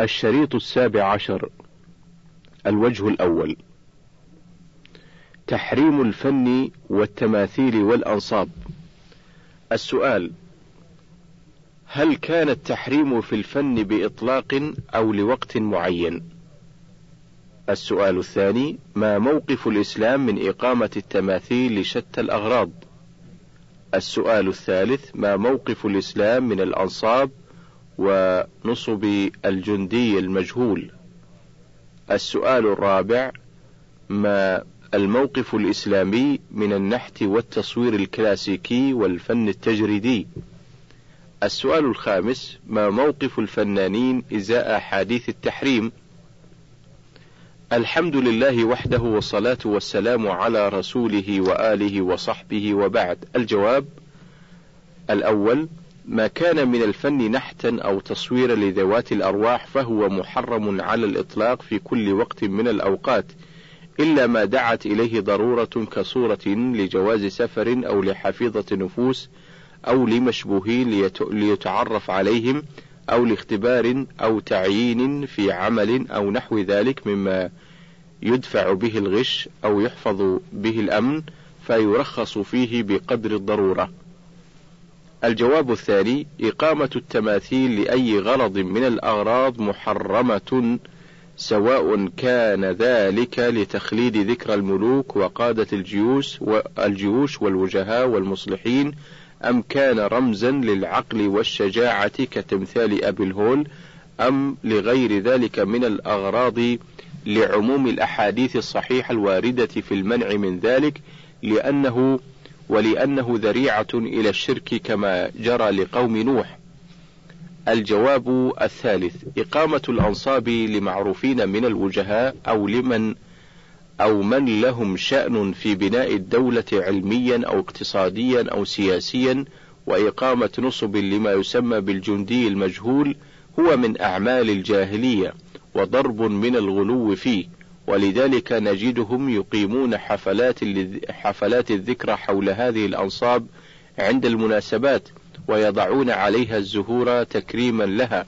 الشريط السابع عشر الوجه الأول. تحريم الفن والتماثيل والأنصاب. السؤال هل كان التحريم في الفن بإطلاق أو لوقت معين؟ السؤال الثاني ما موقف الإسلام من إقامة التماثيل لشتى الأغراض؟ السؤال الثالث ما موقف الإسلام من الأنصاب ونصب الجندي المجهول. السؤال الرابع ما الموقف الإسلامي من النحت والتصوير الكلاسيكي والفن التجريدي؟ السؤال الخامس ما موقف الفنانين إزاء أحاديث التحريم؟ الحمد لله وحده والصلاة والسلام على رسوله وآله وصحبه وبعد. الجواب الأول ما كان من الفن نحتا أو تصويرا لذوات الأرواح فهو محرم على الإطلاق في كل وقت من الأوقات إلا ما دعت إليه ضرورة كصورة لجواز سفر أو لحفيظة نفوس أو لمشبوهين ليتعرف عليهم أو لاختبار أو تعيين في عمل أو نحو ذلك مما يدفع به الغش أو يحفظ به الأمن فيرخص فيه بقدر الضرورة. الجواب الثاني إقامة التماثيل لأي غرض من الأغراض محرمة سواء كان ذلك لتخليد ذكر الملوك وقادة الجيوش والجيوش والوجهاء والمصلحين أم كان رمزا للعقل والشجاعة كتمثال أبي الهول أم لغير ذلك من الأغراض لعموم الأحاديث الصحيحة الواردة في المنع من ذلك لأنه ولأنه ذريعة إلى الشرك كما جرى لقوم نوح. الجواب الثالث إقامة الأنصاب لمعروفين من الوجهاء أو لمن أو من لهم شأن في بناء الدولة علميا أو اقتصاديا أو سياسيا وإقامة نصب لما يسمى بالجندي المجهول هو من أعمال الجاهلية وضرب من الغلو فيه ولذلك نجدهم يقيمون حفلات حفلات الذكرى حول هذه الأنصاب عند المناسبات ويضعون عليها الزهور تكريما لها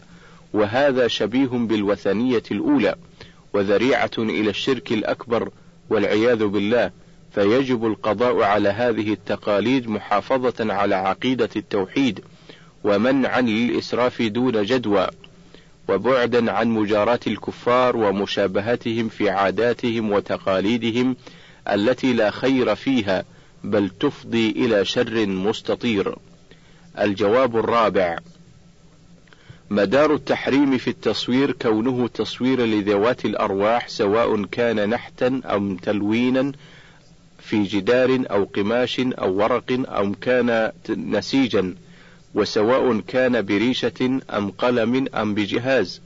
وهذا شبيه بالوثنية الأولى وذريعة إلى الشرك الأكبر والعياذ بالله فيجب القضاء على هذه التقاليد محافظة على عقيدة التوحيد ومنعا للإسراف دون جدوى. وبعدا عن مجاراة الكفار ومشابهتهم في عاداتهم وتقاليدهم التي لا خير فيها بل تفضي إلى شر مستطير. الجواب الرابع: مدار التحريم في التصوير كونه تصوير لذوات الأرواح سواء كان نحتا أم تلوينا في جدار أو قماش أو ورق أو كان نسيجا وسواء كان بريشة أم قلم أم بجهاز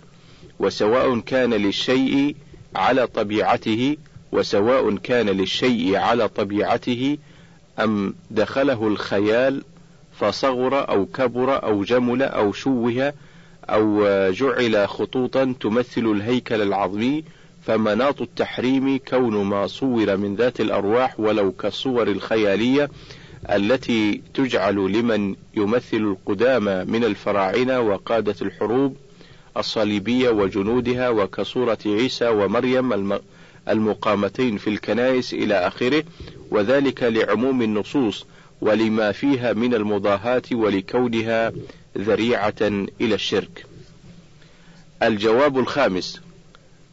وسواء كان للشيء على طبيعته وسواء كان للشيء على طبيعته أم دخله الخيال فصغر أو كبر أو جمل أو شوه أو جعل خطوطا تمثل الهيكل العظمي فمناط التحريم كون ما صور من ذات الأرواح ولو كالصور الخيالية التي تجعل لمن يمثل القدامى من الفراعنة وقادة الحروب الصليبية وجنودها وكصورة عيسى ومريم المقامتين في الكنائس إلى آخره وذلك لعموم النصوص ولما فيها من المضاهاة ولكونها ذريعة إلى الشرك. الجواب الخامس: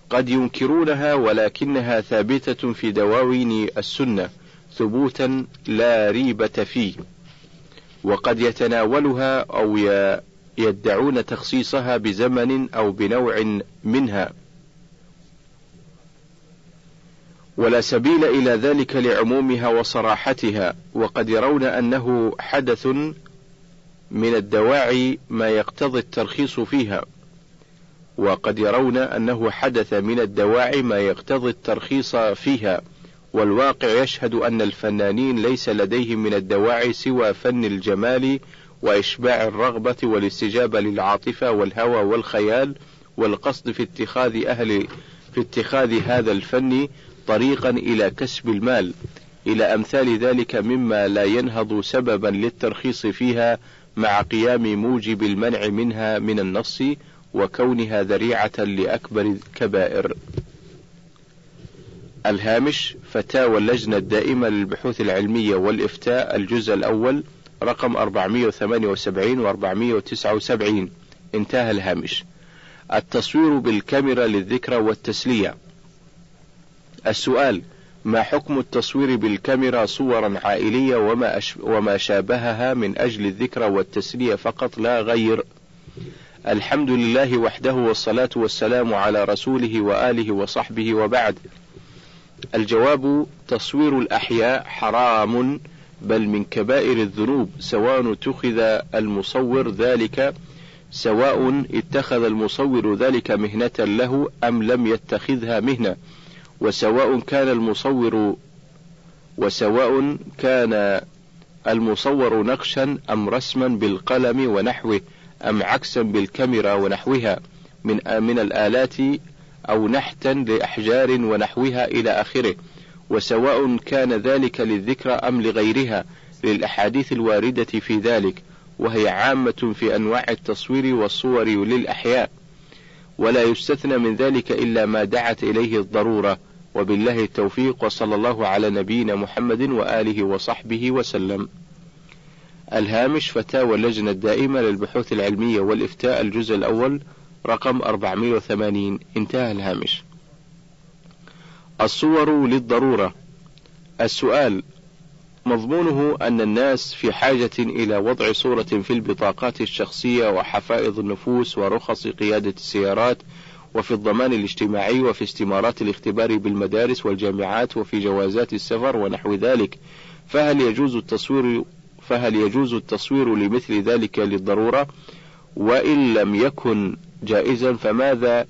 قد ينكرونها ولكنها ثابتة في دواوين السنة ثبوتا لا ريبة فيه، وقد يتناولها أو يدعون تخصيصها بزمن أو بنوع منها، ولا سبيل إلى ذلك لعمومها وصراحتها، وقد يرون أنه حدث من الدواعي ما يقتضي الترخيص فيها، وقد يرون أنه حدث من الدواعي ما يقتضي الترخيص فيها، والواقع يشهد أن الفنانين ليس لديهم من الدواعي سوى فن الجمال وإشباع الرغبة والاستجابة للعاطفة والهوى والخيال والقصد في اتخاذ أهل في اتخاذ هذا الفن طريقا إلى كسب المال إلى أمثال ذلك مما لا ينهض سببا للترخيص فيها مع قيام موجب المنع منها من النص وكونها ذريعة لأكبر الكبائر. الهامش فتاوى اللجنة الدائمة للبحوث العلمية والإفتاء الجزء الأول رقم 478 و 479 انتهى الهامش. التصوير بالكاميرا للذكرى والتسلية. السؤال: ما حكم التصوير بالكاميرا صورا عائلية وما, وما شابهها من أجل الذكرى والتسلية فقط لا غير؟ الحمد لله وحده والصلاة والسلام على رسوله وآله وصحبه وبعد. الجواب تصوير الأحياء حرام بل من كبائر الذنوب سواء اتخذ المصور ذلك سواء اتخذ المصور ذلك مهنة له أم لم يتخذها مهنة وسواء كان المصور وسواء كان المصور نقشا أم رسما بالقلم ونحوه أم عكسا بالكاميرا ونحوها. من من الآلات أو نحتا لأحجار ونحوها إلى آخره وسواء كان ذلك للذكرى أم لغيرها للأحاديث الواردة في ذلك وهي عامة في أنواع التصوير والصور للأحياء. ولا يستثنى من ذلك إلا ما دعت إليه الضرورة. وبالله التوفيق وصلى الله على نبينا محمد وآله وصحبه وسلم. الهامش فتاوى اللجنة الدائمة للبحوث العلمية والإفتاء الجزء الأول رقم 480 انتهى الهامش. الصور للضرورة. السؤال مضمونه أن الناس في حاجة إلى وضع صورة في البطاقات الشخصية وحفائظ النفوس ورخص قيادة السيارات وفي الضمان الاجتماعي وفي استمارات الاختبار بالمدارس والجامعات وفي جوازات السفر ونحو ذلك فهل يجوز التصوير فهل يجوز التصوير لمثل ذلك للضرورة؟ وإن لم يكن جائزا فماذا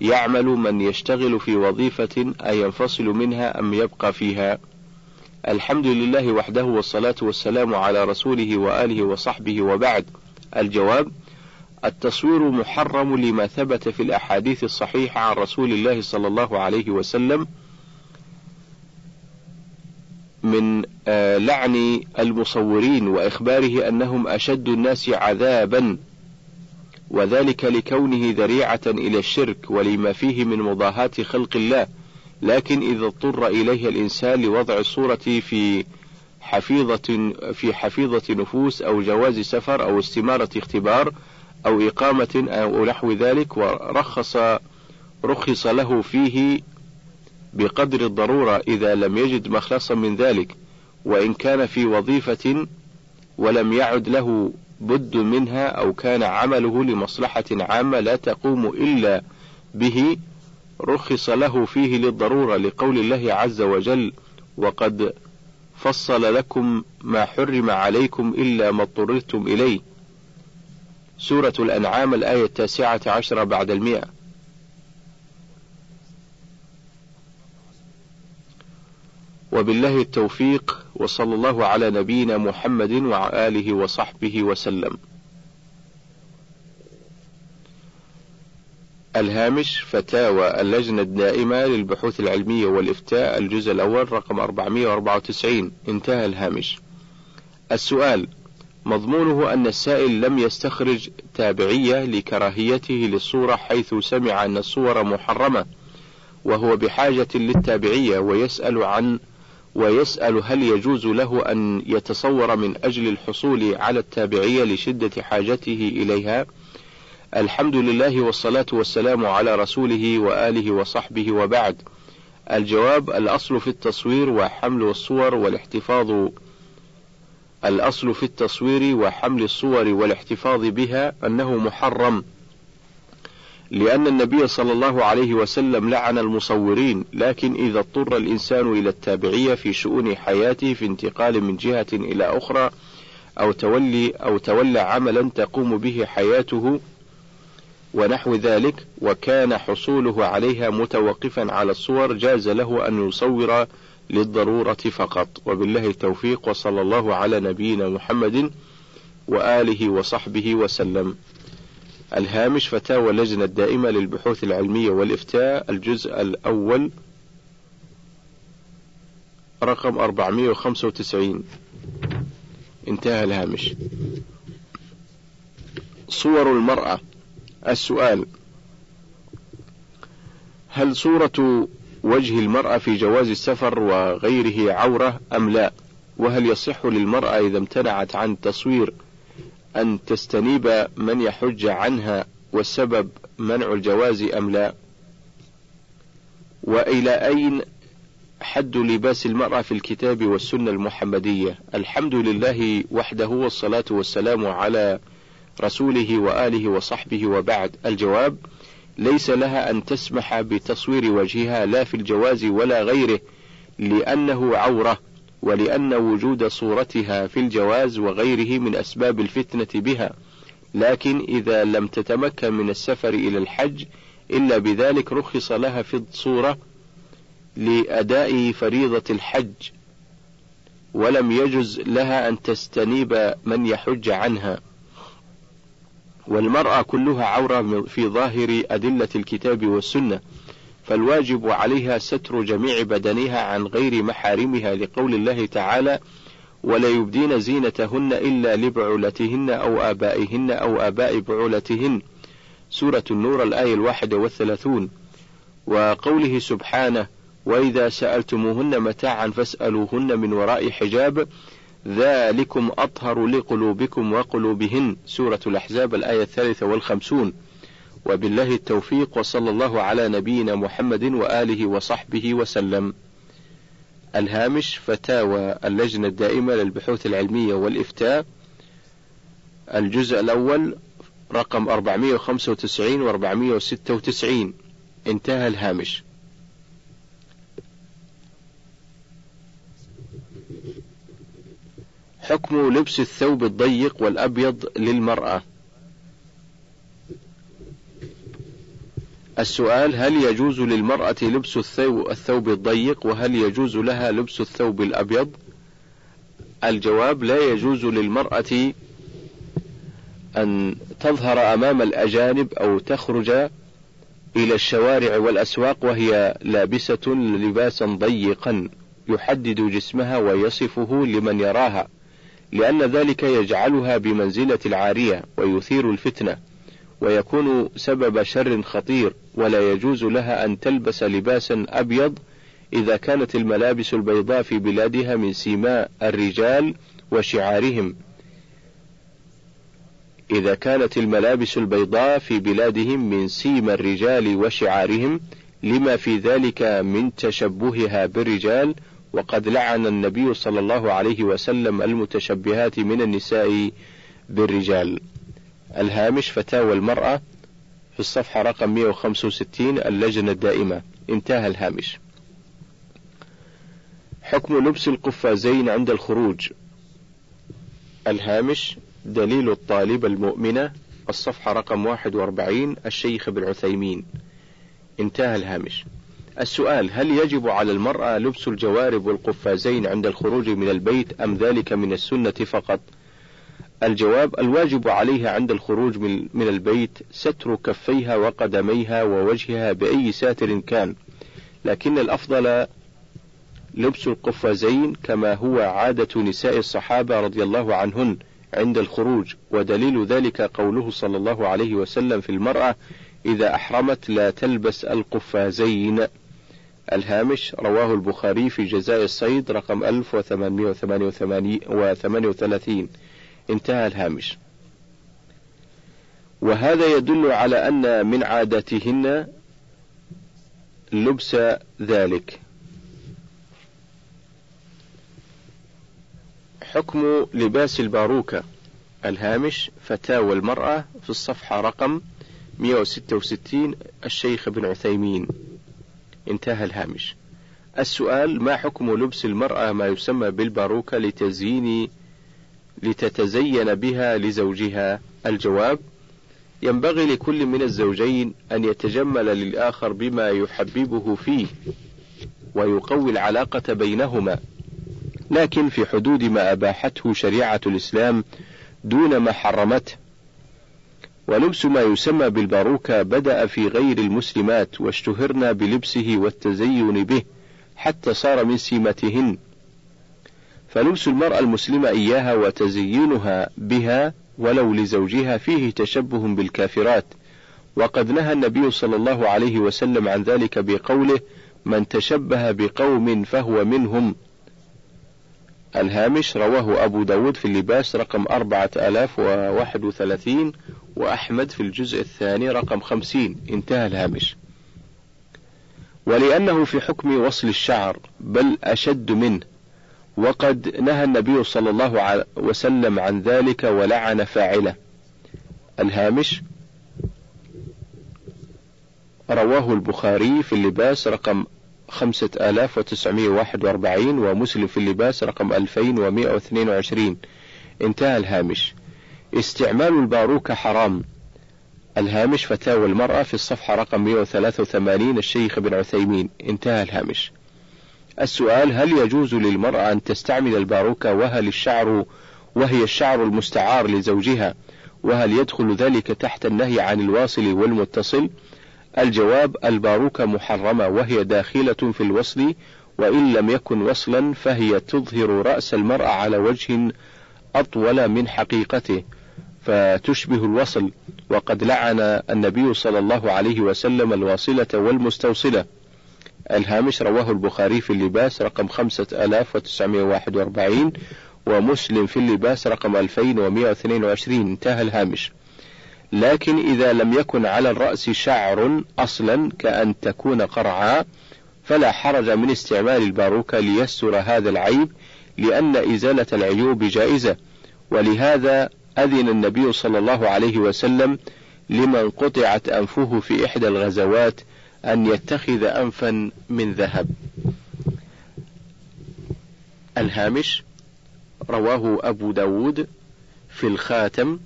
يعمل من يشتغل في وظيفة أينفصل منها أم يبقى فيها؟ الحمد لله وحده والصلاة والسلام على رسوله وآله وصحبه وبعد. الجواب التصوير محرم لما ثبت في الأحاديث الصحيحة عن رسول الله صلى الله عليه وسلم من آه، لعن المصورين وإخباره أنهم أشد الناس عذابا. وذلك لكونه ذريعة إلى الشرك ولما فيه من مضاهاة خلق الله لكن إذا اضطر إليه الإنسان لوضع الصورة في حفيظة في حفيظة نفوس أو جواز سفر أو استمارة اختبار أو إقامة أو نحو ذلك ورخص رخص له فيه بقدر الضرورة إذا لم يجد مخلصا من ذلك وإن كان في وظيفة ولم يعد له بد منها أو كان عمله لمصلحة عامة لا تقوم إلا به رخص له فيه للضرورة لقول الله عز وجل وقد فصل لكم ما حرم عليكم إلا ما اضطررتم إليه سورة الأنعام الآية التاسعة عشرة بعد المئة. وبالله التوفيق وصلى الله على نبينا محمد وعلى آله وصحبه وسلم. الهامش فتاوى اللجنة الدائمة للبحوث العلمية والإفتاء الجزء الأول رقم 494 انتهى الهامش. السؤال مضمونه أن السائل لم يستخرج تابعية لكراهيته للصورة حيث سمع أن الصور محرمة وهو بحاجة للتابعية ويسأل عن ويسأل هل يجوز له أن يتصور من أجل الحصول على التابعية لشدة حاجته إليها؟ الحمد لله والصلاة والسلام على رسوله وآله وصحبه وبعد. الجواب الأصل في التصوير وحمل الصور والاحتفاظ الأصل في التصوير وحمل الصور والاحتفاظ بها أنه محرم. لأن النبي صلى الله عليه وسلم لعن المصورين لكن إذا اضطر الإنسان إلى التابعية في شؤون حياته في انتقال من جهة إلى أخرى أو تولي أو تولى عملا تقوم به حياته ونحو ذلك وكان حصوله عليها متوقفا على الصور جاز له أن يصور للضرورة فقط. وبالله التوفيق وصلى الله على نبينا محمد وآله وصحبه وسلم. الهامش فتاوى اللجنة الدائمة للبحوث العلمية والإفتاء الجزء الأول رقم 495 انتهى الهامش. صور المرأة. السؤال هل صورة وجه المرأة في جواز السفر وغيره عورة أم لا؟ وهل يصح للمرأة إذا امتنعت عن التصوير أن تستنيب من يحج عنها والسبب منع الجواز أم لا؟ وإلى أين حد لباس المرأة في الكتاب والسنة المحمدية؟ الحمد لله وحده والصلاة والسلام على رسوله وآله وصحبه وبعد. الجواب ليس لها أن تسمح بتصوير وجهها لا في الجواز ولا غيره لأنه عورة. ولأن وجود صورتها في الجواز وغيره من أسباب الفتنة بها. لكن إذا لم تتمكن من السفر إلى الحج إلا بذلك رخص لها في الصورة لأداء فريضة الحج ولم يجز لها أن تستنيب من يحج عنها. والمرأة كلها عورة في ظاهر أدلة الكتاب والسنة. فالواجب عليها ستر جميع بدنها عن غير محارمها لقول الله تعالى ولا يبدين زينتهن إلا لبعولتهن أو آبائهن أو آباء بعولتهن سورة النور الآية الواحدة والثلاثون. وقوله سبحانه وإذا سألتموهن متاعا فاسألوهن من وراء حجاب ذلكم أطهر لقلوبكم وقلوبهن سورة الأحزاب الآية الثالثة والخمسون. وبالله التوفيق وصلى الله على نبينا محمد وآله وصحبه وسلم. الهامش فتاوى اللجنة الدائمة للبحوث العلمية والإفتاء. الجزء الأول رقم 495 و 496 انتهى الهامش. حكم لبس الثوب الضيق والأبيض للمرأة. السؤال هل يجوز للمرأة لبس الثوب الضيق وهل يجوز لها لبس الثوب الأبيض؟ الجواب لا يجوز للمرأة أن تظهر أمام الأجانب أو تخرج إلى الشوارع والأسواق وهي لابسة لباسا ضيقا يحدد جسمها ويصفه لمن يراها لأن ذلك يجعلها بمنزلة العارية ويثير الفتنة. ويكون سبب شر خطير ولا يجوز لها أن تلبس لباسا أبيض إذا كانت الملابس البيضاء في بلادها من سيماء الرجال وشعارهم إذا كانت الملابس البيضاء في بلادهم من سيم الرجال وشعارهم لما في ذلك من تشبهها بالرجال وقد لعن النبي صلى الله عليه وسلم المتشبهات من النساء بالرجال. الهامش فتاوى المرأة في الصفحة رقم 165 اللجنة الدائمة انتهى الهامش. حكم لبس القفازين عند الخروج. الهامش دليل الطالبة المؤمنة الصفحة رقم 41 الشيخ ابن عثيمين انتهى الهامش السؤال هل يجب على المرأة لبس الجوارب والقفازين عند الخروج من البيت أم ذلك من السنة فقط الجواب الواجب عليها عند الخروج من البيت ستر كفيها وقدميها ووجهها بأي ساتر كان لكن الأفضل لبس القفازين كما هو عادة نساء الصحابة رضي الله عنهن عند الخروج ودليل ذلك قوله صلى الله عليه وسلم في المرأة إذا أحرمت لا تلبس القفازين. الهامش رواه البخاري في جزاء الصيد رقم 1838 انتهى الهامش. وهذا يدل على أن من عاداتهن لبس ذلك. حكم لباس الباروكة. الهامش فتاوى المرأة في الصفحة رقم 166 الشيخ ابن عثيمين. انتهى الهامش. السؤال ما حكم لبس المرأة ما يسمى بالباروكة لتزيين لتتزين بها لزوجها. الجواب ينبغي لكل من الزوجين أن يتجمل للآخر بما يحببه فيه ويقوي العلاقة بينهما. لكن في حدود ما أباحته شريعة الإسلام دون ما حرمته. ولبس ما يسمى بالباروكة بدأ في غير المسلمات واشتهرنا بلبسه والتزين به حتى صار من سمتهن فلبس المرأة المسلمة إياها وتزيينها بها ولو لزوجها فيه تشبه بالكافرات. وقد نهى النبي صلى الله عليه وسلم عن ذلك بقوله من تشبه بقوم فهو منهم الهامش رواه أبو داود في اللباس رقم أربعة آلاف وواحد وثلاثين وأحمد في الجزء الثاني رقم خمسين. انتهى الهامش. ولأنه في حكم وصل الشعر بل أشد منه. وقد نهى النبي صلى الله عليه وسلم عن ذلك ولعن فاعله. الهامش رواه البخاري في اللباس رقم خمسة آلاف وتسعمائة واحد وأربعين ومسلم في اللباس رقم ألفين ومائة واثنين وعشرين. انتهى الهامش. استعمال الباروكة حرام. الهامش فتاوى المرأة في الصفحة رقم 183 الشيخ ابن عثيمين. انتهى الهامش. السؤال هل يجوز للمرأة أن تستعمل الباروكة؟ وهل الشعر وهي الشعر المستعار لزوجها؟ وهل يدخل ذلك تحت النهي عن الواصل والمتصل؟ الجواب الباروكة محرمة وهي داخلة في الوصل وإن لم يكن وصلا فهي تظهر رأس المرأة على وجه أطول من حقيقته فتشبه الوصل. وقد لعن النبي صلى الله عليه وسلم الواصلة والمستوصلة. الهامش رواه البخاري في اللباس رقم خمسة آلاف وتسعمائة واحد وأربعين ومسلم في اللباس رقم 2122 انتهى الهامش. لكن إذا لم يكن على الرأس شعر أصلا كأن تكون قرعا فلا حرج من استعمال الباروكة ليستر هذا العيب لأن إزالة العيوب جائزة. ولهذا أذن النبي صلى الله عليه وسلم لمن قطعت أنفه في إحدى الغزوات أن يتخذ أنفا من ذهب. الهامش رواه أبو داود في الخاتم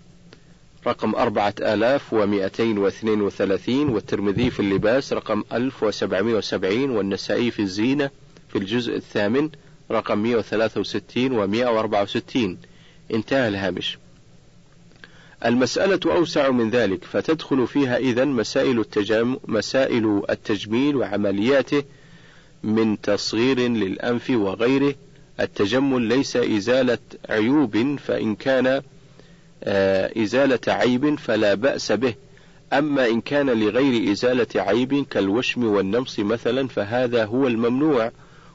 رقم أربعة آلاف ومائتين واثنين وثلاثين والترمذي في اللباس رقم ألف وسبعمائة وسبعين والنسائي في الزينة في الجزء الثامن رقم مئة وثلاثة وستين ومئة وأربعة وستين انتهى الهامش المسألة أوسع من ذلك فتدخل فيها إذا مسائل التجام مسائل التجميل وعملياته من تصغير للأنف وغيره. التجمل ليس إزالة عيوب فإن كان آه، إزالة عيب فلا بأس به. أما إن كان لغير إزالة عيب كالوشم والنمص مثلا فهذا هو الممنوع.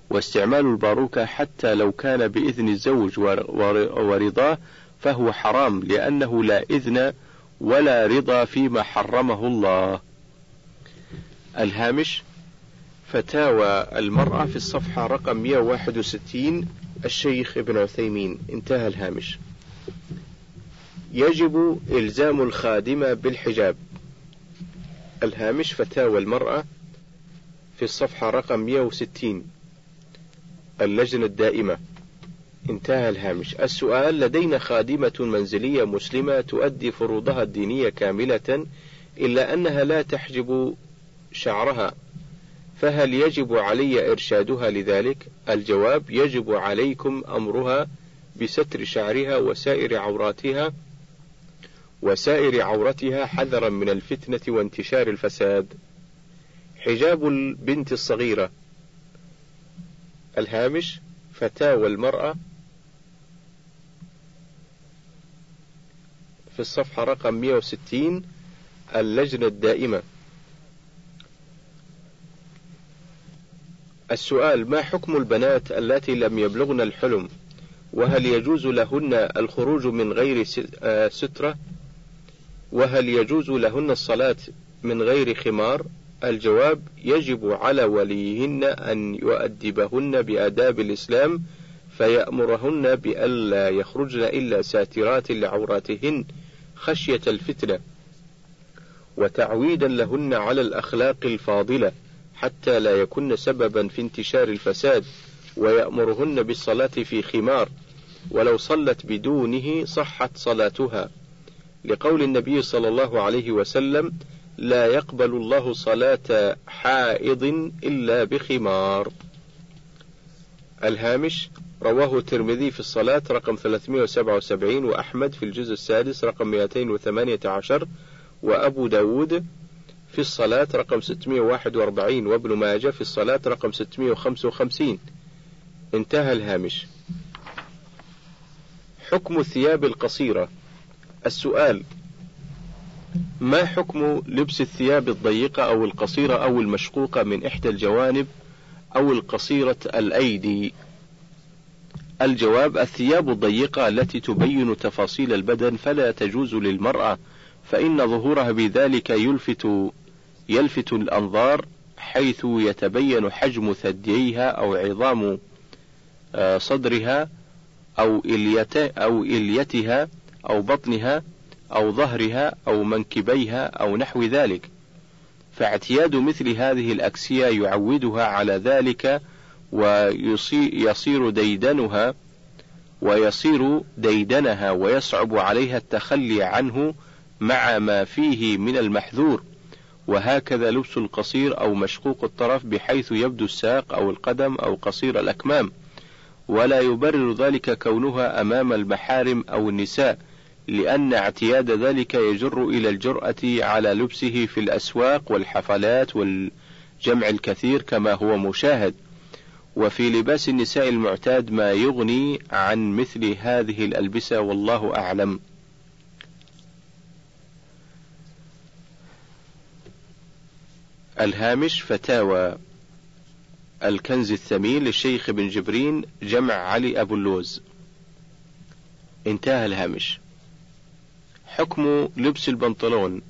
واستعمال الباروكة حتى لو كان بإذن الزوج ورضاه فهو حرام لأنه لا إذن ولا رضا فيما حرمه الله. الهامش فتاوى المرأة في الصفحة رقم 161 الشيخ ابن عثيمين انتهى الهامش. يجب إلزام الخادمة بالحجاب. الهامش فتاوى المرأة في الصفحة رقم 160 اللجنة الدائمة انتهى الهامش السؤال لدينا خادمة منزلية مسلمة تؤدي فروضها الدينية كاملة إلا أنها لا تحجب شعرها فهل يجب علي إرشادها لذلك؟ الجواب يجب عليكم أمرها بستر شعرها وسائر عوراتها وسائر عورتها حذرا من الفتنة وانتشار الفساد. حجاب البنت الصغيرة الهامش فتاوى المرأة الصفحة رقم 160 اللجنة الدائمة. السؤال ما حكم البنات اللاتي لم يبلغن الحلم؟ وهل يجوز لهن الخروج من غير آه، سترة؟ وهل يجوز لهن الصلاة من غير خمار؟ الجواب يجب على وليهن أن يؤدبهن بآداب الإسلام فيأمرهن بألا يخرجن إلا ساترات لعوراتهن. خشية الفتنة وتعويدا لهن على الأخلاق الفاضلة حتى لا يكن سببا في انتشار الفساد ويأمرهن بالصلاة في خمار ولو صلت بدونه صحت صلاتها. لقول النبي صلى الله عليه وسلم لا يقبل الله صلاة حائض إلا بخمار. الهامش رواه الترمذي في الصلاة رقم 377 وأحمد في الجزء السادس رقم 218 وأبو داود في الصلاة رقم 641 وابن ماجه في الصلاة رقم 655 انتهى الهامش. حكم الثياب القصيرة. السؤال ما حكم لبس الثياب الضيقة أو القصيرة أو المشقوقة من إحدى الجوانب أو القصيرة الأيدي؟ الجواب الثياب الضيقة التي تبين تفاصيل البدن فلا تجوز للمرأة فإن ظهورها بذلك يلفت يلفت الأنظار حيث يتبين حجم ثدييها أو عظام آه، صدرها أو أو إليتها أو بطنها أو ظهرها أو منكبيها أو نحو ذلك. فاعتياد مثل هذه الأكسية يعودها على ذلك ويصير ديدنها ويصير ديدنها ويصعب عليها التخلي عنه مع ما فيه من المحذور. وهكذا لبس القصير أو مشقوق الطرف بحيث يبدو الساق أو القدم أو قصير الأكمام. ولا يبرر ذلك كونها أمام المحارم أو النساء لأن اعتياد ذلك يجر إلى الجرأة على لبسه في الأسواق والحفلات والجمع الكثير كما هو مشاهد. وفي لباس النساء المعتاد ما يغني عن مثل هذه الألبسة والله أعلم. الهامش فتاوى. الكنز الثمين للشيخ بن جبرين جمع علي أبو اللوز. انتهى الهامش. حكم لبس البنطلون.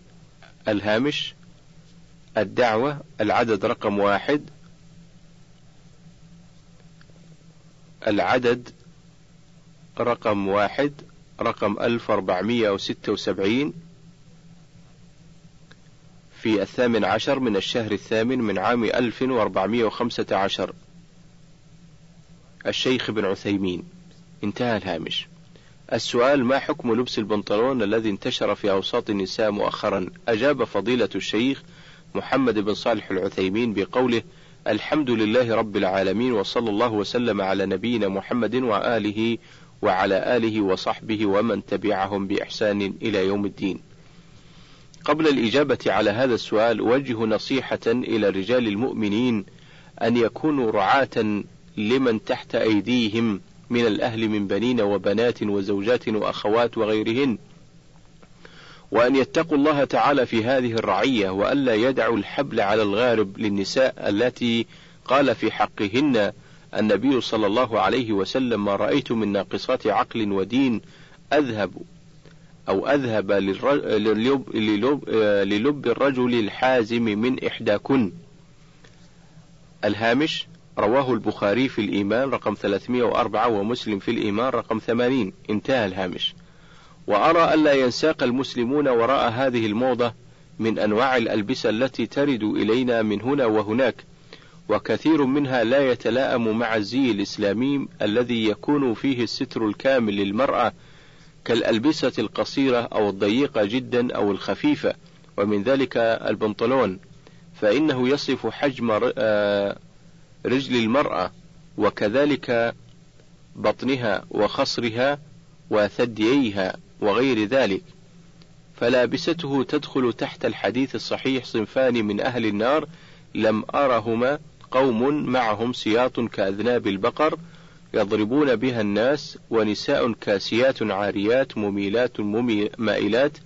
الهامش. الدعوة. العدد رقم واحد. العدد رقم واحد رقم ألف أربعمية وستة وسبعين في الثامن عشر من الشهر الثامن من عام ألف وأربعمية وخمسة عشر. الشيخ بن عثيمين. انتهى الهامش. السؤال ما حكم لبس البنطلون الذي انتشر في أوساط النساء مؤخرا؟ أجاب فضيلة الشيخ محمد بن صالح العثيمين بقوله الحمد لله رب العالمين وصلى الله وسلم على نبينا محمد وآله وعلى آله وصحبه ومن تبعهم بإحسان إلى يوم الدين. قبل الإجابة على هذا السؤال أوجه نصيحة إلى رجال المؤمنين أن يكونوا رعاة لمن تحت أيديهم من الأهل من بنين وبنات وزوجات وأخوات وغيرهن. وأن يتقوا الله تعالى في هذه الرعية وألا يدعوا الحبل على الغارب للنساء التي قال في حقهن النبي صلى الله عليه وسلم ما رأيت من ناقصات عقل ودين أذهب أو أذهب للب, للب, للب الرجل الحازم من إحداكن. الهامش رواه البخاري في الإيمان رقم 304 ومسلم في الإيمان رقم 80 انتهى الهامش. وأرى ألا ينساق المسلمون وراء هذه الموضة من أنواع الألبسة التي ترد إلينا من هنا وهناك وكثير منها لا يتلائم مع الزي الإسلامي الذي يكون فيه الستر الكامل للمرأة كالألبسة القصيرة أو الضيقة جدا أو الخفيفة ومن ذلك البنطلون فإنه يصف حجم آه، رجل المرأة وكذلك بطنها وخصرها وثدييها. وغير ذلك. فلابسته تدخل تحت الحديث الصحيح صنفان من أهل النار لم أرهما قوم معهم سياط كأذناب البقر يضربون بها الناس ونساء كاسيات عاريات مميلات مائلات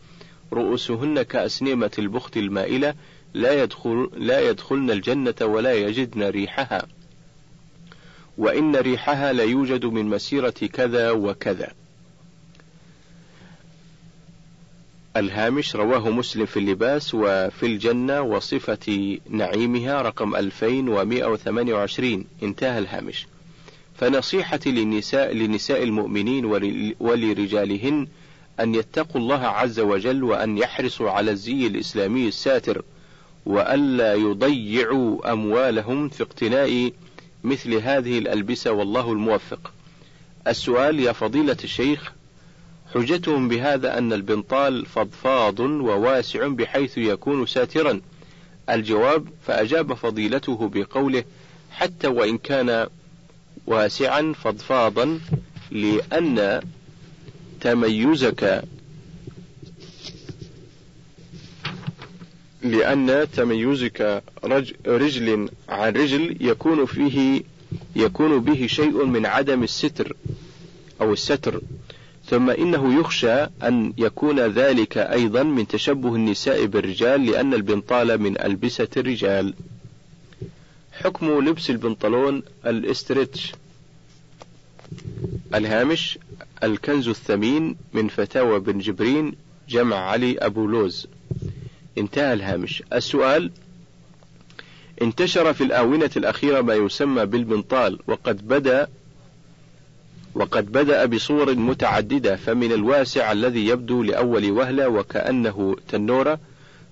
رؤوسهن كأسنمة البخت المائلة لا يدخل لا يدخلن الجنة ولا يجدن ريحها. وإن ريحها لا يوجد من مسيرة كذا وكذا. الهامش رواه مسلم في اللباس وفي الجنة وصفة نعيمها رقم 2128 انتهى الهامش فنصيحتي للنساء لنساء المؤمنين ولرجالهن أن يتقوا الله عز وجل وأن يحرصوا على الزي الإسلامي الساتر وألا يضيعوا أموالهم في اقتناء مثل هذه الألبسة والله الموفق. السؤال يا فضيلة الشيخ حجتهم بهذا أن البنطال فضفاض وواسع بحيث يكون ساترا. الجواب فأجاب فضيلته بقوله حتى وإن كان واسعا فضفاضا لأن تميزك لأن تميزك رجل عن رجل يكون فيه يكون به شيء من عدم الستر أو الستر ثم إنه يخشى أن يكون ذلك أيضا من تشبه النساء بالرجال لأن البنطال من ألبسة الرجال. حكم لبس البنطلون الاسترتش. الهامش الكنز الثمين من فتاوى بن جبرين جمع علي أبو لوز. انتهى الهامش. السؤال انتشر في الآونة الأخيرة ما يسمى بالبنطال وقد بدأ وقد بدأ بصور متعددة فمن الواسع الذي يبدو لأول وهلة وكأنه تنورة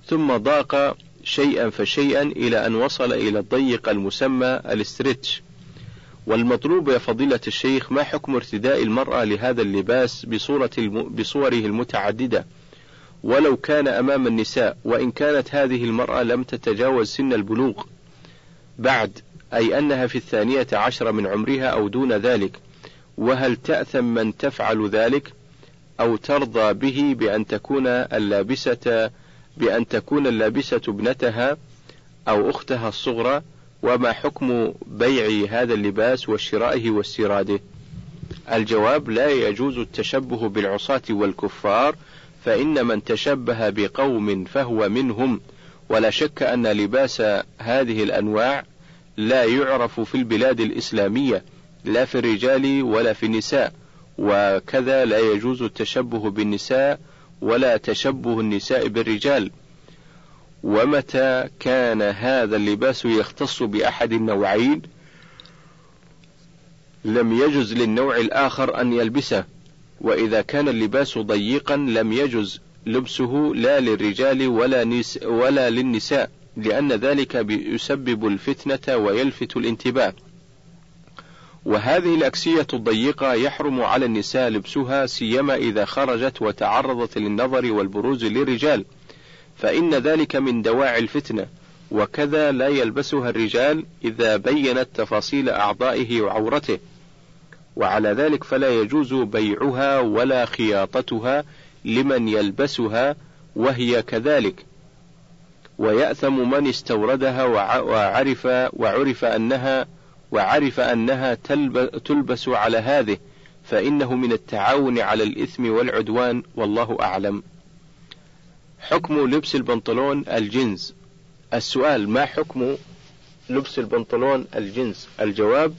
ثم ضاق شيئا فشيئا إلى أن وصل إلى الضيق المسمى الاسترتش والمطلوب يا فضيلة الشيخ ما حكم ارتداء المرأة لهذا اللباس بصورة الم... بصوره المتعددة؟ ولو كان أمام النساء وإن كانت هذه المرأة لم تتجاوز سن البلوغ. بعد أي أنها في الثانية عشر من عمرها أو دون ذلك. وهل تأثم من تفعل ذلك أو ترضى به بأن تكون اللابسة بأن تكون اللابسة ابنتها أو أختها الصغرى؟ وما حكم بيع هذا اللباس وشرائه واستيراده؟ الجواب لا يجوز التشبه بالعصاة والكفار فإن من تشبه بقوم فهو منهم ولا شك أن لباس هذه الأنواع لا يعرف في البلاد الإسلامية لا في الرجال ولا في النساء وكذا لا يجوز التشبه بالنساء ولا تشبه النساء بالرجال. ومتى كان هذا اللباس يختص بأحد النوعين؟ لم يجز للنوع الآخر أن يلبسه وإذا كان اللباس ضيقا لم يجز لبسه لا للرجال ولا, نس ولا للنساء لأن ذلك يسبب الفتنة ويلفت الانتباه. وهذه الأكسية الضيقة يحرم على النساء لبسها سيما إذا خرجت وتعرضت للنظر والبروز للرجال فإن ذلك من دواعي الفتنة وكذا لا يلبسها الرجال إذا بينت تفاصيل أعضائه وعورته. وعلى ذلك فلا يجوز بيعها ولا خياطتها لمن يلبسها وهي كذلك. ويأثم من استوردها وعرف وعرف أنها وعرف أنها تلبس على هذه فإنه من التعاون على الإثم والعدوان والله أعلم. حكم لبس البنطلون الجنز السؤال ما حكم لبس البنطلون الجنس؟ الجواب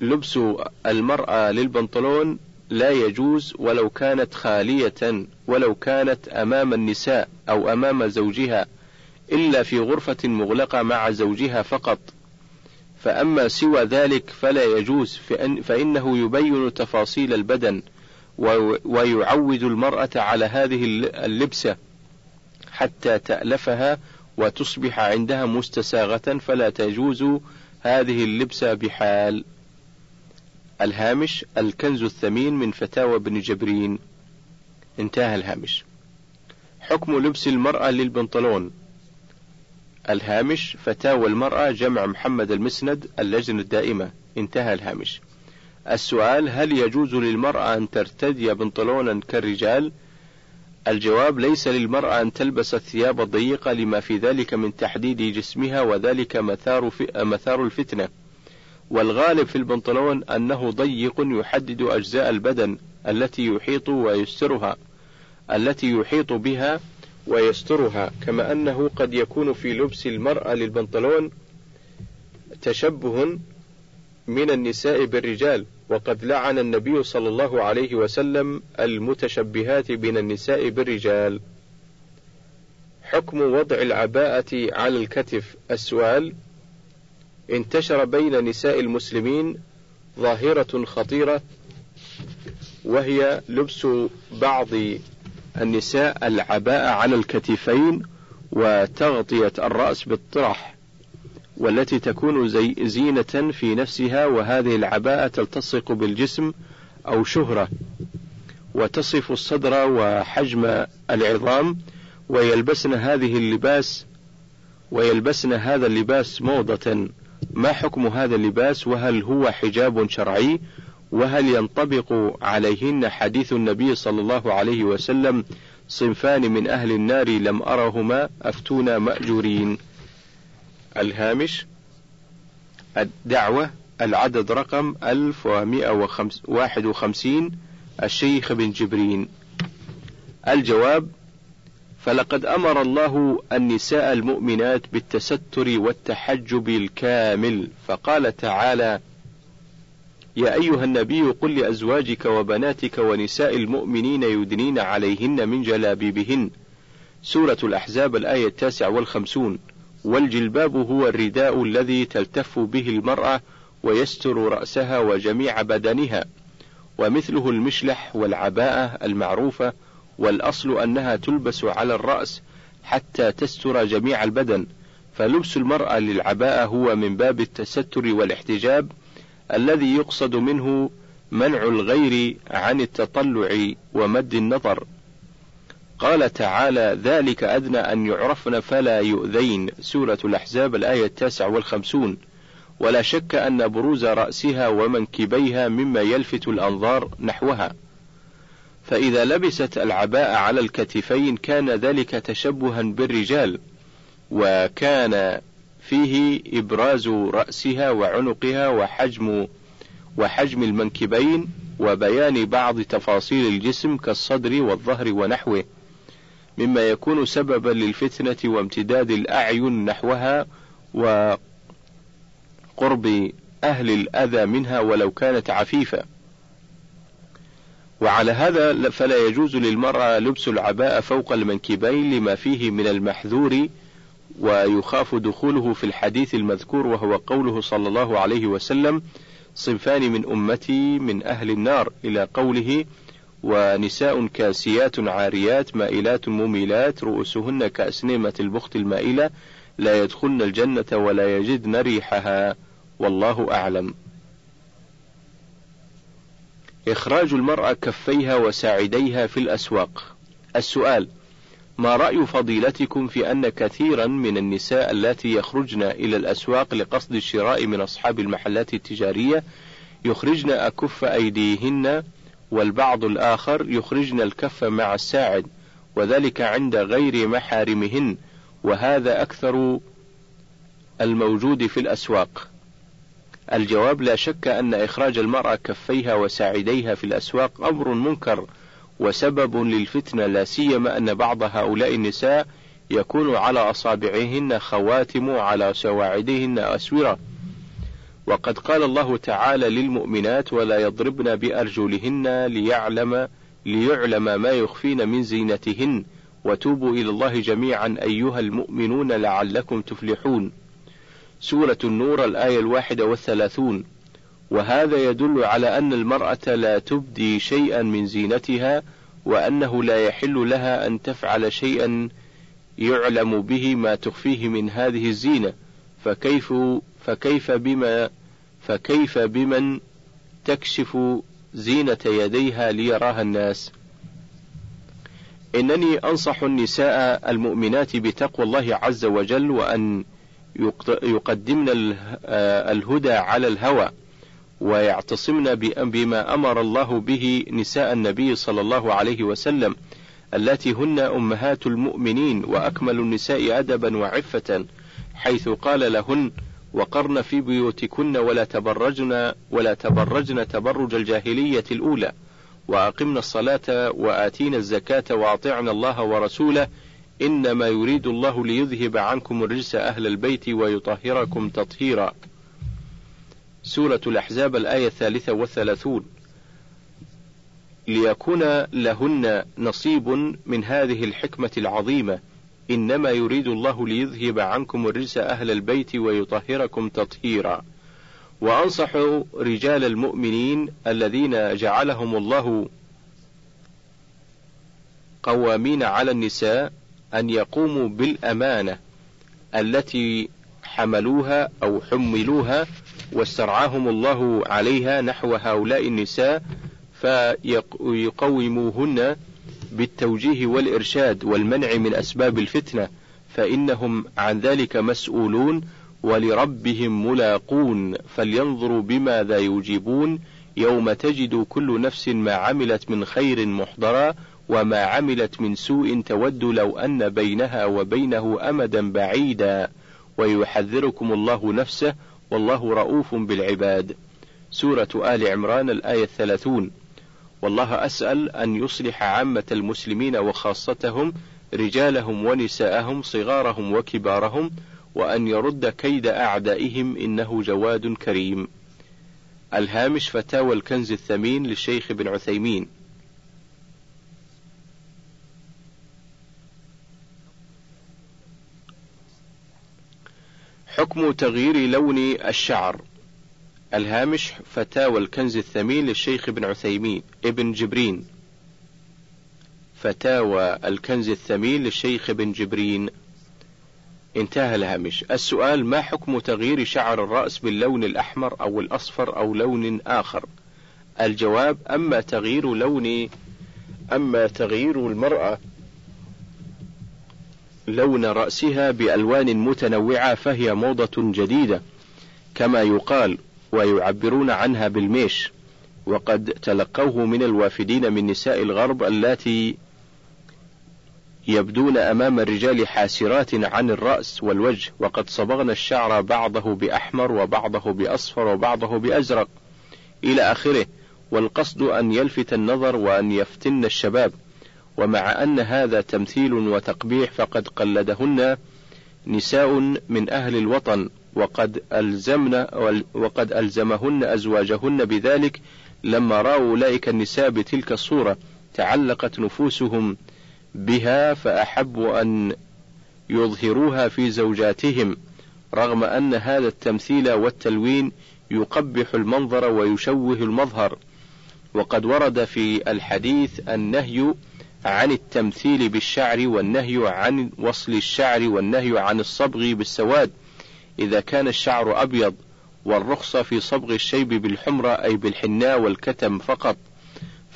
لبس المرأة للبنطلون لا يجوز ولو كانت خالية ولو كانت أمام النساء أو أمام زوجها إلا في غرفة مغلقة مع زوجها فقط. فأما سوى ذلك فلا يجوز فإن فإنه يبين تفاصيل البدن ويعود المرأة على هذه اللبسة حتى تألفها وتصبح عندها مستساغة فلا تجوز هذه اللبسة بحال. الهامش الكنز الثمين من فتاوى ابن جبرين. انتهى الهامش. حكم لبس المرأة للبنطلون. الهامش فتاوى المرأة جمع محمد المسند اللجنة الدائمة. انتهى الهامش. السؤال هل يجوز للمرأة أن ترتدي بنطلونا كالرجال؟ الجواب ليس للمرأة أن تلبس الثياب الضيقة لما في ذلك من تحديد جسمها وذلك مثار, مثار الفتنة. والغالب في البنطلون أنه ضيق يحدد أجزاء البدن التي يحيط ويسترها التي يحيط بها ويسترها كما أنه قد يكون في لبس المرأة للبنطلون تشبه من النساء بالرجال وقد لعن النبي صلى الله عليه وسلم المتشبهات من النساء بالرجال. حكم وضع العباءة على الكتف السؤال انتشر بين نساء المسلمين ظاهرة خطيرة وهي لبس بعض النساء العباءة على الكتفين وتغطية الرأس بالطرح والتي تكون زي زينة في نفسها وهذه العباءة تلتصق بالجسم أو شهرة وتصف الصدر وحجم العظام ويلبسن هذه اللباس ويلبسن هذا اللباس موضة. ما حكم هذا اللباس؟ وهل هو حجاب شرعي؟ وهل ينطبق عليهن حديث النبي صلى الله عليه وسلم صنفان من أهل النار لم أرهما أفتونا مأجورين؟ الهامش الدعوة العدد رقم 1151 الشيخ بن جبرين. الجواب فلقد أمر الله النساء المؤمنات بالتستر والتحجب الكامل فقال تعالى يا أيها النبي قل لأزواجك وبناتك ونساء المؤمنين يدنين عليهن من جلابيبهن. سورة الأحزاب الآية التاسع والخمسون. والجلباب هو الرداء الذي تلتف به المرأة ويستر رأسها وجميع بدنها. ومثله المشلح والعباءة المعروفة والأصل أنها تلبس على الرأس حتى تستر جميع البدن. فلبس المرأة للعباءة هو من باب التستر والاحتجاب الذي يقصد منه منع الغير عن التطلع ومد النظر. قال تعالى ذلك أدنى أن يعرفن فلا يؤذين. سورة الأحزاب الآية التاسع والخمسون. ولا شك أن بروز رأسها ومنكبيها مما يلفت الأنظار نحوها. فإذا لبست العباء على الكتفين كان ذلك تشبها بالرجال وكان فيه إبراز رأسها وعنقها وحجم وحجم المنكبين وبيان بعض تفاصيل الجسم كالصدر والظهر ونحوه مما يكون سببا للفتنة وامتداد الأعين نحوها وقرب أهل الأذى منها ولو كانت عفيفة. وعلى هذا فلا يجوز للمرأة لبس العباءة فوق المنكبين لما فيه من المحذور ويخاف دخوله في الحديث المذكور وهو قوله صلى الله عليه وسلم صنفان من أمتي من أهل النار إلى قوله ونساء كاسيات عاريات مائلات مميلات رؤوسهن كأسنمة البخت المائلة لا يدخلن الجنة ولا يجدن ريحها. والله أعلم. إخراج المرأة كفيها وساعديها في الأسواق. السؤال ما رأي فضيلتكم في أن كثيرا من النساء اللاتي يخرجن إلى الأسواق لقصد الشراء من أصحاب المحلات التجارية يخرجن أكف أيديهن والبعض الآخر يخرجن الكف مع الساعد وذلك عند غير محارمهن وهذا أكثر الموجود في الأسواق. الجواب لا شك أن إخراج المرأة كفيها وساعديها في الأسواق أمر منكر وسبب للفتنة لا سيما أن بعض هؤلاء النساء يكون على أصابعهن خواتم على سواعدهن أسورة. وقد قال الله تعالى للمؤمنات ولا يضربن بأرجلهن ليعلم ليعلم ما يخفين من زينتهن. وتوبوا إلى الله جميعا أيها المؤمنون لعلكم تفلحون. سورة النور الآية الواحدة والثلاثون. وهذا يدل على أن المرأة لا تبدي شيئا من زينتها وأنه لا يحل لها أن تفعل شيئا يعلم به ما تخفيه من هذه الزينة. فكيف فكيف بما فكيف بمن تكشف زينة يديها ليراها الناس؟ إنني أنصح النساء المؤمنات بتقوى الله عز وجل وأن يقدمن الهدى على الهوى. ويعتصمن بما أمر الله به نساء النبي صلى الله عليه وسلم التي هن أمهات المؤمنين وأكمل النساء أدبا وعفة حيث قال لهن وقرن في بيوتكن ولا تبرجن ولا تبرجن تبرج الجاهلية الأولى وأقمنا الصلاة وآتينا الزكاة وأطعنا الله ورسوله إنما يريد الله ليذهب عنكم الرجس أهل البيت ويطهركم تطهيرا. سورة الأحزاب الآية الثالثة والثلاثون. ليكون لهن نصيب من هذه الحكمة العظيمة. إنما يريد الله ليذهب عنكم الرجس أهل البيت ويطهركم تطهيرا. وأنصح رجال المؤمنين الذين جعلهم الله قوامين على النساء أن يقوموا بالأمانة التي حملوها أو حملوها واسترعاهم الله عليها نحو هؤلاء النساء فيقوموهن بالتوجيه والإرشاد والمنع من أسباب الفتنة فإنهم عن ذلك مسؤولون ولربهم ملاقون فلينظروا بماذا يجيبون. يوم تجد كل نفس ما عملت من خير محضرا وما عملت من سوء تود لو أن بينها وبينه أمدا بعيدا. ويحذركم الله نفسه والله رؤوف بالعباد سورة آل عمران الآية الثلاثون والله أسأل أن يصلح عامة المسلمين وخاصتهم رجالهم ونساءهم صغارهم وكبارهم وأن يرد كيد أعدائهم إنه جواد كريم. الهامش فتاوى الكنز الثمين للشيخ بن عثيمين. حكم تغيير لون الشعر. الهامش فتاوى الكنز الثمين للشيخ ابن عثيمين ابن جبرين. فتاوى الكنز الثمين للشيخ ابن جبرين. انتهى الهامش. السؤال ما حكم تغيير شعر الرأس باللون الأحمر أو الأصفر أو لون آخر؟ الجواب أما تغيير لون أما تغيير المرأة لون رأسها بألوان متنوعة فهي موضة جديدة كما يقال ويعبرون عنها بالميش وقد تلقوه من الوافدين من نساء الغرب اللاتي يبدون أمام الرجال حاسرات عن الرأس والوجه وقد صبغن الشعر بعضه بأحمر وبعضه بأصفر وبعضه بأزرق إلى آخره والقصد أن يلفت النظر وأن يفتن الشباب. ومع أن هذا تمثيل وتقبيح فقد قلدهن نساء من أهل الوطن وقد ألزمن وقد ألزمهن أزواجهن بذلك لما رأوا أولئك النساء بتلك الصورة تعلقت نفوسهم بها فأحبوا أن يظهروها في زوجاتهم رغم أن هذا التمثيل والتلوين يقبح المنظر ويشوه المظهر. وقد ورد في الحديث النهي عن التمثيل بالشعر والنهي عن وصل الشعر والنهي عن الصبغ بالسواد إذا كان الشعر أبيض والرخصة في صبغ الشيب بالحمرة أي بالحناء والكتم فقط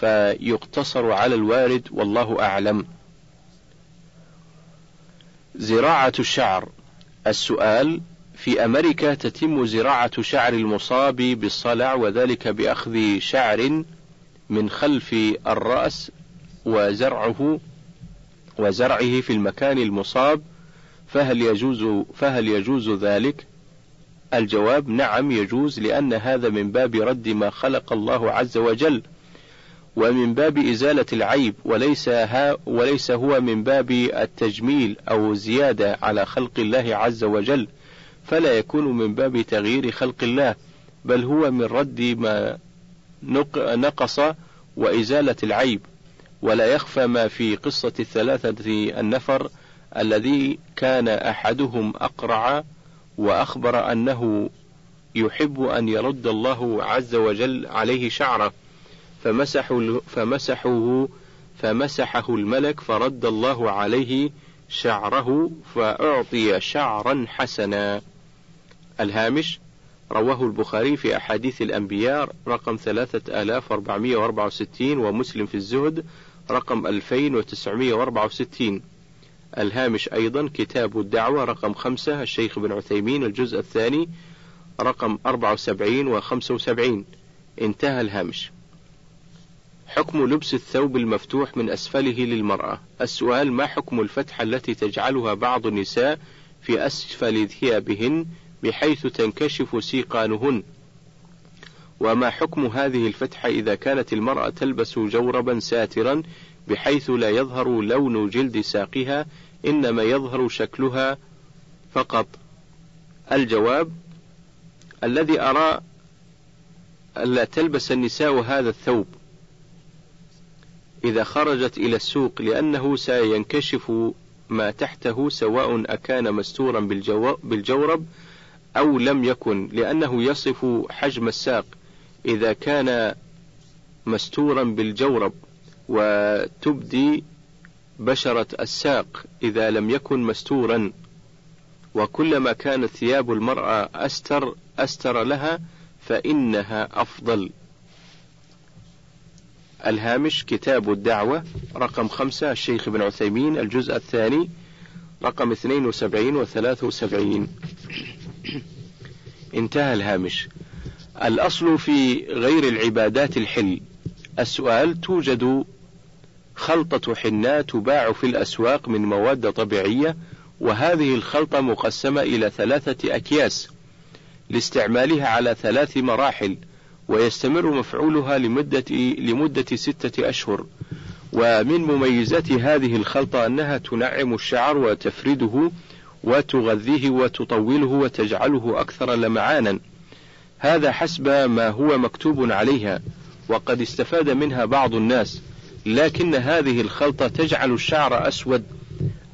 فيقتصر على الوارد والله أعلم. زراعة الشعر. السؤال في أمريكا تتم زراعة شعر المصاب بالصلع وذلك بأخذ شعر من خلف الرأس وزرعه وزرعه في المكان المصاب فهل يجوز فهل يجوز ذلك؟ الجواب نعم يجوز لأن هذا من باب رد ما خلق الله عز وجل ومن باب إزالة العيب وليس ها وليس هو من باب التجميل أو زيادة على خلق الله عز وجل فلا يكون من باب تغيير خلق الله بل هو من رد ما نقص وإزالة العيب ولا يخفى ما في قصة الثلاثة النفر الذي كان أحدهم أقرع وأخبر أنه يحب أن يرد الله عز وجل عليه شعره. فمسحوا فمسحه فمسحه الملك فرد الله عليه شعره فأعطي شعرا حسنا. الهامش رواه البخاري في أحاديث الأنبياء رقم 3464 ومسلم في الزهد رقم 2964 الهامش أيضا كتاب الدعوة رقم خمسة الشيخ بن عثيمين الجزء الثاني رقم 74 و 75 انتهى الهامش. حكم لبس الثوب المفتوح من أسفله للمرأة. السؤال ما حكم الفتحة التي تجعلها بعض النساء في أسفل ثيابهن بحيث تنكشف سيقانهن؟ وما حكم هذه الفتحة إذا كانت المرأة تلبس جوربا ساترا بحيث لا يظهر لون جلد ساقها إنما يظهر شكلها فقط. الجواب الذي أرى ألا تلبس النساء هذا الثوب إذا خرجت إلى السوق لأنه سينكشف ما تحته سواء أكان مستورا بالجورب أو لم يكن لأنه يصف حجم الساق. إذا كان مستورا بالجورب وتبدي بشرة الساق إذا لم يكن مستورا وكلما كانت ثياب المرأة أستر أستر لها فإنها أفضل. الهامش كتاب الدعوة رقم خمسة الشيخ ابن عثيمين الجزء الثاني رقم 72 و 73 انتهى الهامش. الأصل في غير العبادات الحل. السؤال توجد خلطة حناء تباع في الأسواق من مواد طبيعية وهذه الخلطة مقسمة إلى ثلاثة أكياس لاستعمالها على ثلاث مراحل ويستمر مفعولها لمدة لمدة ستة أشهر. ومن مميزات هذه الخلطة أنها تنعم الشعر وتفرده وتغذيه وتطوله وتجعله أكثر لمعانا. هذا حسب ما هو مكتوب عليها وقد استفاد منها بعض الناس لكن هذه الخلطة تجعل الشعر أسود.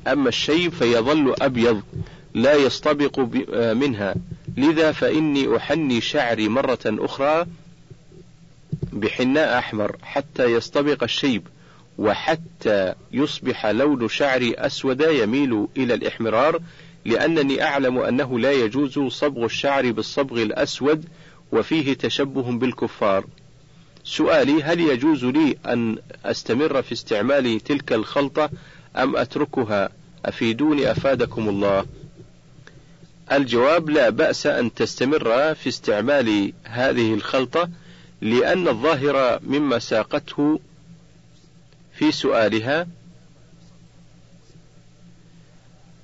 أما الشيب فيظل أبيض لا يستبق منها. لذا فإني أحني شعري مرة أخرى بحناء أحمر حتى يستبق الشيب وحتى يصبح لون شعري أسود يميل إلى الإحمرار لأنني أعلم أنه لا يجوز صبغ الشعر بالصبغ الأسود وفيه تشبه بالكفار. سؤالي هل يجوز لي أن أستمر في استعمال تلك الخلطة أم أتركها؟ أفيدوني أفادكم الله. الجواب لا بأس أن تستمر في استعمال هذه الخلطة لأن الظاهر مما ساقته في سؤالها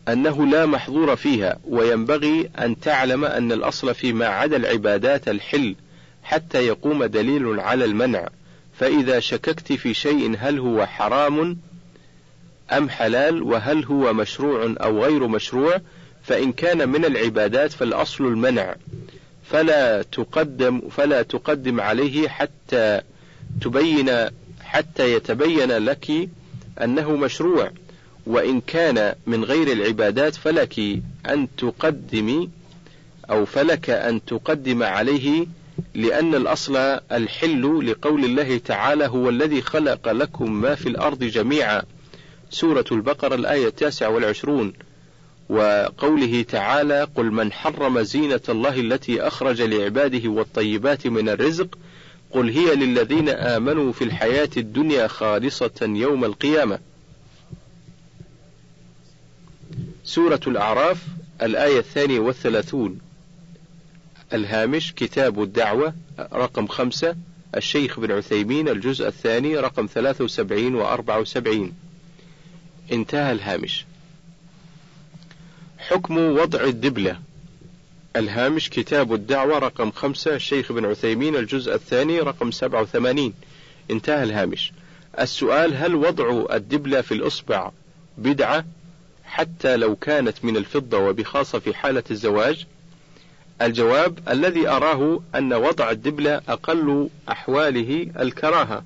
أنه لا محظور فيها وينبغي أن تعلم أن الأصل فيما عدا العبادات الحل حتى يقوم دليل على المنع. فإذا شككت في شيء هل هو حرام أم حلال وهل هو مشروع أو غير مشروع فإن كان من العبادات فالأصل المنع. فلا تقدم فلا تقدم عليه حتى تبين حتى يتبين لك أنه مشروع. وإن كان من غير العبادات فلك أن تقدمي أو فلك أن تقدم عليه لأن الأصل الحل لقول الله تعالى هو الذي خلق لكم ما في الأرض جميعا سورة البقرة الآية التاسعة والعشرون. وقوله تعالى قل من حرم زينة الله التي أخرج لعباده والطيبات من الرزق قل هي للذين آمنوا في الحياة الدنيا خالصة يوم القيامة سورة الأعراف الآية الثانية والثلاثون. الهامش كتاب الدعوة رقم خمسة الشيخ بن عثيمين الجزء الثاني رقم ثلاثة وسبعين وأربعة وسبعين. انتهى الهامش. حكم وضع الدبلة. الهامش كتاب الدعوة رقم خمسة الشيخ بن عثيمين الجزء الثاني رقم سبعة وثمانين. انتهى الهامش. السؤال هل وضع الدبلة في الإصبع بدعة؟ حتى لو كانت من الفضة وبخاصة في حالة الزواج الجواب الذي أراه أن وضع الدبلة أقل أحواله الكراهة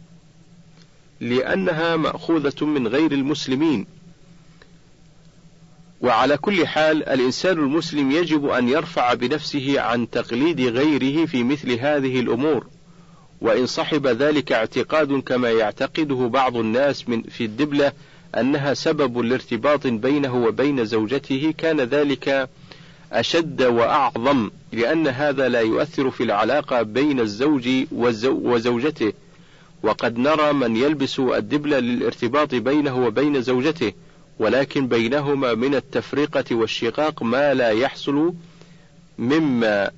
لأنها مأخوذة من غير المسلمين. وعلى كل حال الإنسان المسلم يجب أن يرفع بنفسه عن تقليد غيره في مثل هذه الأمور. وإن صحب ذلك اعتقاد كما يعتقده بعض الناس من في الدبلة أنها سبب لارتباط بينه وبين زوجته كان ذلك أشد وأعظم لأن هذا لا يؤثر في العلاقة بين الزوج وزوجته. وقد نرى من يلبس الدبلة للارتباط بينه وبين زوجته ولكن بينهما من التفرقة والشقاق ما لا يحصل مما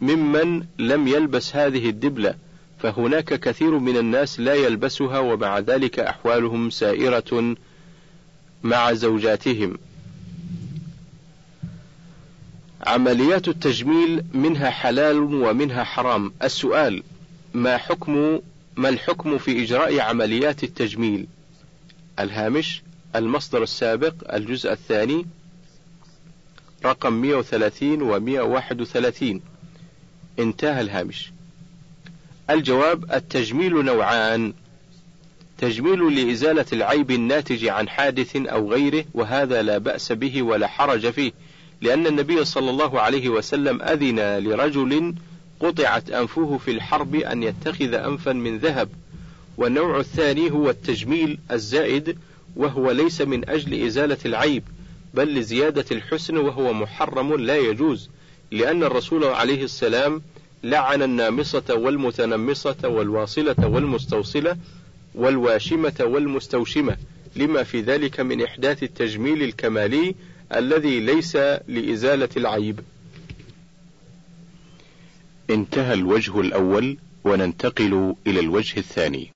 ممن لم يلبس هذه الدبلة فهناك كثير من الناس لا يلبسها ومع ذلك أحوالهم سائرة مع زوجاتهم. عمليات التجميل منها حلال ومنها حرام. السؤال: ما حكم ما الحكم في إجراء عمليات التجميل؟ الهامش: المصدر السابق الجزء الثاني رقم 130 و 131 انتهى الهامش. الجواب: التجميل نوعان تجميل لإزالة العيب الناتج عن حادث أو غيره وهذا لا بأس به ولا حرج فيه لأن النبي صلى الله عليه وسلم أذن لرجل قطعت أنفه في الحرب أن يتخذ أنفا من ذهب. والنوع الثاني هو التجميل الزائد وهو ليس من أجل إزالة العيب بل لزيادة الحسن وهو محرم لا يجوز لأن الرسول عليه السلام لعن النامصة والمتنمصة والواصلة والمستوصلة والواشمة والمستوشمة لما في ذلك من إحداث التجميل الكمالي الذي ليس لإزالة العيب. انتهى الوجه الأول وننتقل إلى الوجه الثاني.